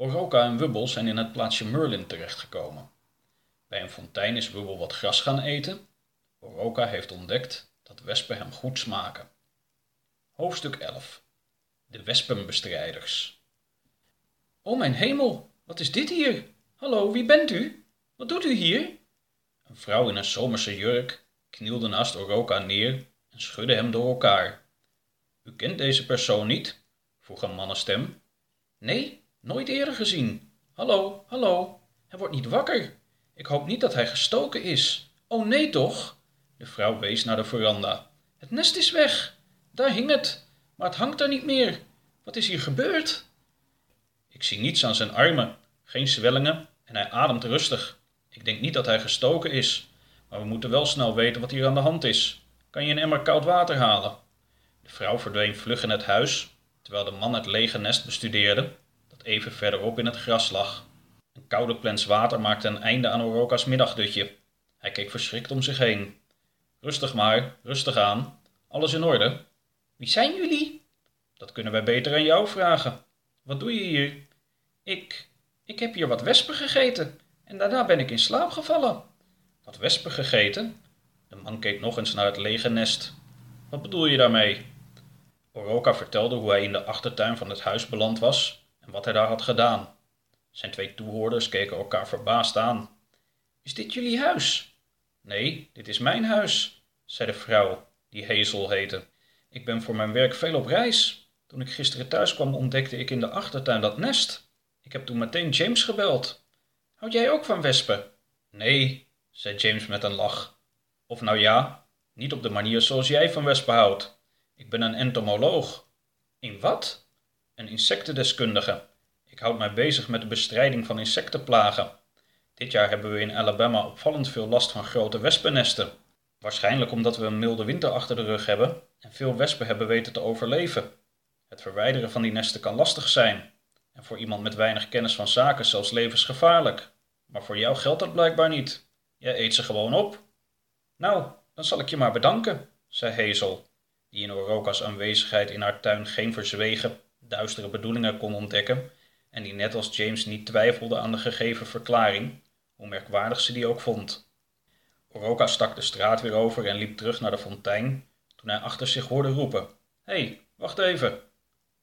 Oroka en Wubbel zijn in het plaatsje Merlin terechtgekomen. Bij een fontein is Wubbel wat gras gaan eten. Oroka heeft ontdekt dat wespen hem goed smaken. Hoofdstuk 11 De wespenbestrijders O mijn hemel, wat is dit hier? Hallo, wie bent u? Wat doet u hier? Een vrouw in een zomerse jurk knielde naast Oroka neer en schudde hem door elkaar. U kent deze persoon niet? vroeg een mannenstem. Nee, nooit eerder gezien. Hallo, hallo, hij wordt niet wakker. Ik hoop niet dat hij gestoken is. Oh nee toch? De vrouw wees naar de veranda. Het nest is weg. Daar hing het, maar het hangt er niet meer. Wat is hier gebeurd? Ik zie niets aan zijn armen, geen zwellingen en hij ademt rustig. Ik denk niet dat hij gestoken is, maar we moeten wel snel weten wat hier aan de hand is. Kan je een emmer koud water halen? De vrouw verdween vlug in het huis, terwijl de man het lege nest bestudeerde, even verderop in het gras lag. Een koude plens water maakte een einde aan Oroka's middagdutje. Hij keek verschrikt om zich heen. Rustig maar, rustig aan. Alles in orde. Wie zijn jullie? Dat kunnen wij beter aan jou vragen. Wat doe je hier? Ik. Ik heb hier wat wespen gegeten en daarna ben ik in slaap gevallen. Wat wespen gegeten? De man keek nog eens naar het lege nest. Wat bedoel je daarmee? Oroka vertelde hoe hij in de achtertuin van het huis beland was wat hij daar had gedaan. Zijn twee toehoorders keken elkaar verbaasd aan. Is dit jullie huis? Nee, dit is mijn huis, zei de vrouw, die Hazel heette. Ik ben voor mijn werk veel op reis. Toen ik gisteren thuis kwam, ontdekte ik in de achtertuin dat nest. Ik heb toen meteen James gebeld. Houd jij ook van wespen? Nee, zei James met een lach. Of nou ja, niet op de manier zoals jij van wespen houdt. Ik ben een entomoloog. In wat? Een insectendeskundige. Ik houd mij bezig met de bestrijding van insectenplagen. Dit jaar hebben we in Alabama opvallend veel last van grote wespennesten. Waarschijnlijk omdat we een milde winter achter de rug hebben en veel wespen hebben weten te overleven. Het verwijderen van die nesten kan lastig zijn en voor iemand met weinig kennis van zaken zelfs levensgevaarlijk. Maar voor jou geldt dat blijkbaar niet. Jij eet ze gewoon op. Nou, dan zal ik je maar bedanken, zei Hazel, die in Oroka's aanwezigheid in haar tuin geen verzwegen, duistere bedoelingen kon ontdekken en die net als James niet twijfelde aan de gegeven verklaring, hoe merkwaardig ze die ook vond. Oroka stak de straat weer over en liep terug naar de fontein toen hij achter zich hoorde roepen: Hé, hey, wacht even.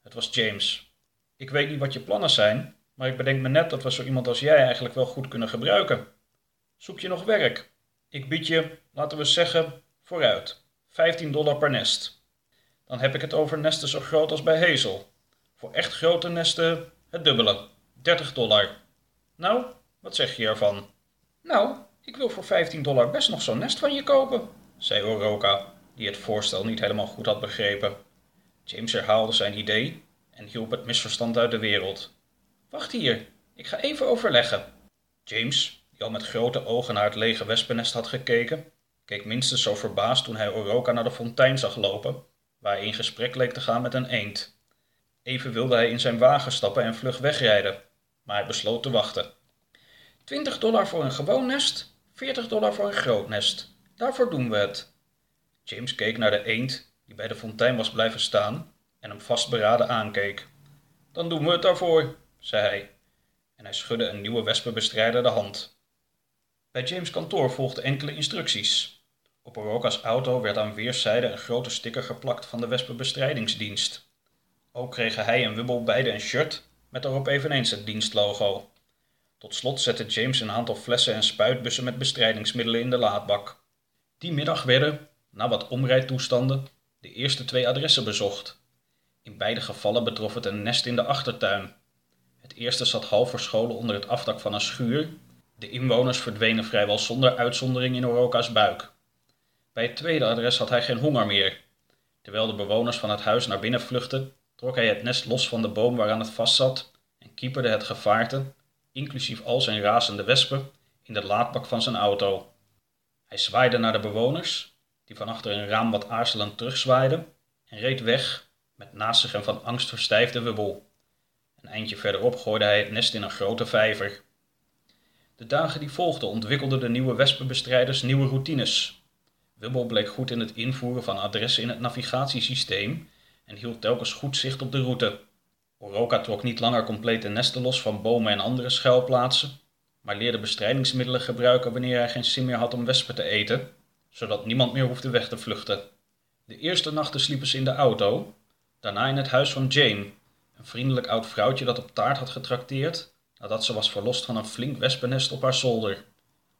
Het was James. Ik weet niet wat je plannen zijn, maar ik bedenk me net dat we zo iemand als jij eigenlijk wel goed kunnen gebruiken. Zoek je nog werk? Ik bied je, laten we zeggen, vooruit. 15 dollar per nest. Dan heb ik het over nesten zo groot als bij Hazel. Voor echt grote nesten het dubbele. 30 dollar. Nou, wat zeg je ervan? Nou, ik wil voor 15 dollar best nog zo'n nest van je kopen, zei Oroka, die het voorstel niet helemaal goed had begrepen. James herhaalde zijn idee en hielp het misverstand uit de wereld. Wacht hier, ik ga even overleggen. James, die al met grote ogen naar het lege wespennest had gekeken, keek minstens zo verbaasd toen hij Oroka naar de fontein zag lopen, waar hij in gesprek leek te gaan met een eend. Even wilde hij in zijn wagen stappen en vlug wegrijden, maar hij besloot te wachten. 20 dollar voor een gewoon nest, 40 dollar voor een groot nest. Daarvoor doen we het. James keek naar de eend die bij de fontein was blijven staan en hem vastberaden aankeek. Dan doen we het daarvoor, zei hij, en hij schudde een nieuwe wespenbestrijder de hand. Bij James' kantoor volgden enkele instructies. Op Oroka's auto werd aan weerszijden een grote sticker geplakt van de wespenbestrijdingsdienst. Ook kregen hij en Wubbel beide een shirt met daarop eveneens het dienstlogo. Tot slot zette James een aantal flessen en spuitbussen met bestrijdingsmiddelen in de laadbak. Die middag werden, na wat omrijdtoestanden, de eerste twee adressen bezocht. In beide gevallen betrof het een nest in de achtertuin. Het eerste zat half verscholen onder het afdak van een schuur. De inwoners verdwenen vrijwel zonder uitzondering in Oroka's buik. Bij het tweede adres had hij geen honger meer. Terwijl de bewoners van het huis naar binnen vluchtten, trok hij het nest los van de boom waaraan het vastzat en kieperde het gevaarte, inclusief al zijn razende wespen, in de laadbak van zijn auto. Hij zwaaide naar de bewoners, die van achter een raam wat aarzelend terugzwaaiden, en reed weg met naast zich een van angst verstijfde wubbel. Een eindje verderop gooide hij het nest in een grote vijver. De dagen die volgden ontwikkelden de nieuwe wespenbestrijders nieuwe routines. Wubbel bleek goed in het invoeren van adressen in het navigatiesysteem en hield telkens goed zicht op de route. Oroka trok niet langer complete nesten los van bomen en andere schuilplaatsen, maar leerde bestrijdingsmiddelen gebruiken wanneer hij geen zin meer had om wespen te eten, zodat niemand meer hoefde weg te vluchten. De eerste nachten sliepen ze in de auto, daarna in het huis van Jane, een vriendelijk oud vrouwtje dat op taart had getrakteerd nadat ze was verlost van een flink wespennest op haar zolder.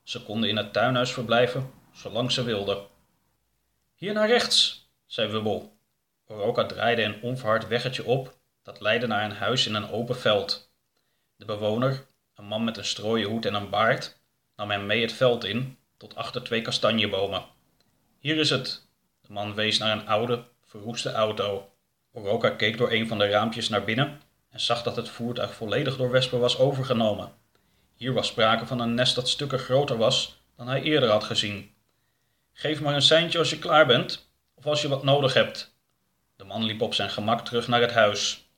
Ze konden in het tuinhuis verblijven, zolang ze wilden. Hier naar rechts, zei Wubbel. Oroka draaide een onverhard weggetje op dat leidde naar een huis in een open veld. De bewoner, een man met een strooien hoed en een baard, nam hem mee het veld in, tot achter twee kastanjebomen. Hier is het. De man wees naar een oude, verroeste auto. Oroka keek door een van de raampjes naar binnen en zag dat het voertuig volledig door wespen was overgenomen. Hier was sprake van een nest dat stukken groter was dan hij eerder had gezien. Geef maar een seintje als je klaar bent, of als je wat nodig hebt. De man liep op zijn gemak terug naar het huis.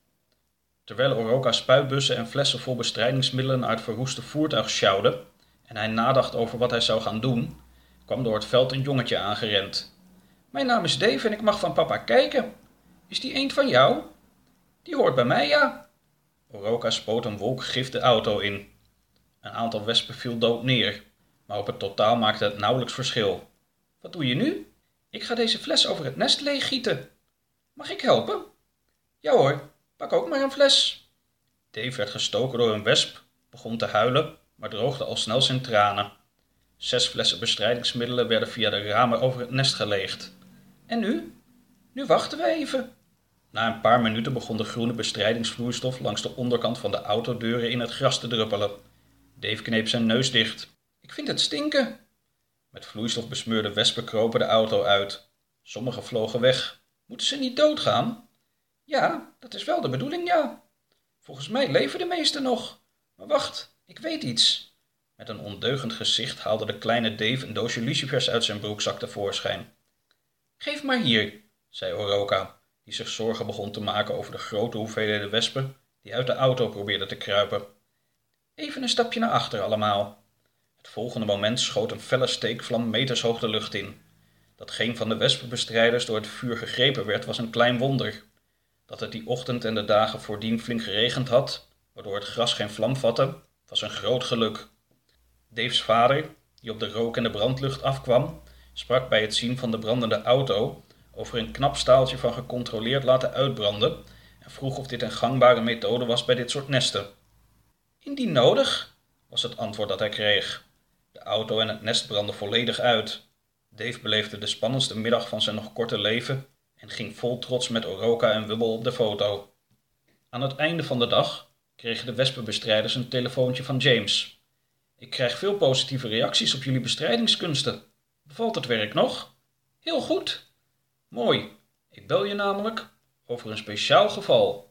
Terwijl Oroka spuitbussen en flessen vol bestrijdingsmiddelen uit verroeste voertuig sjouwde en hij nadacht over wat hij zou gaan doen, kwam door het veld een jongetje aangerend. Mijn naam is Dave en ik mag van papa kijken. Is die eend van jou? Die hoort bij mij, ja. Oroka spoot een wolk gif de auto in. Een aantal wespen viel dood neer, maar op het totaal maakte het nauwelijks verschil. Wat doe je nu? Ik ga deze fles over het nest leeggieten. Mag ik helpen? Ja hoor, pak ook maar een fles. Dave werd gestoken door een wesp, begon te huilen, maar droogde al snel zijn tranen. Zes flessen bestrijdingsmiddelen werden via de ramen over het nest geleegd. En nu? Nu wachten we even. Na een paar minuten begon de groene bestrijdingsvloeistof langs de onderkant van de autodeuren in het gras te druppelen. Dave kneep zijn neus dicht. Ik vind het stinken. Met vloeistof besmeurde wespen kropen de auto uit. Sommige vlogen weg. Moeten ze niet doodgaan? Ja, dat is wel de bedoeling, ja. Volgens mij leven de meesten nog. Maar wacht, ik weet iets. Met een ondeugend gezicht haalde de kleine Dave een doosje lucifers uit zijn broekzak tevoorschijn. Geef maar hier, zei Oroka die zich zorgen begon te maken over de grote hoeveelheden wespen die uit de auto probeerden te kruipen. Even een stapje naar achter allemaal. Het volgende moment schoot een felle steekvlam meters hoog de lucht in. Dat geen van de wespenbestrijders door het vuur gegrepen werd, was een klein wonder. Dat het die ochtend en de dagen voordien flink geregend had, waardoor het gras geen vlam vatte, was een groot geluk. Dave's vader, die op de rook en de brandlucht afkwam, sprak bij het zien van de brandende auto over een knap staaltje van gecontroleerd laten uitbranden en vroeg of dit een gangbare methode was bij dit soort nesten. Indien nodig, was het antwoord dat hij kreeg. De auto en het nest brandden volledig uit. Dave beleefde de spannendste middag van zijn nog korte leven en ging vol trots met Oroka en Wubbel op de foto. Aan het einde van de dag kregen de wespenbestrijders een telefoontje van James. Ik krijg veel positieve reacties op jullie bestrijdingskunsten. Bevalt het werk nog? Heel goed. Mooi. Ik bel je namelijk over een speciaal geval.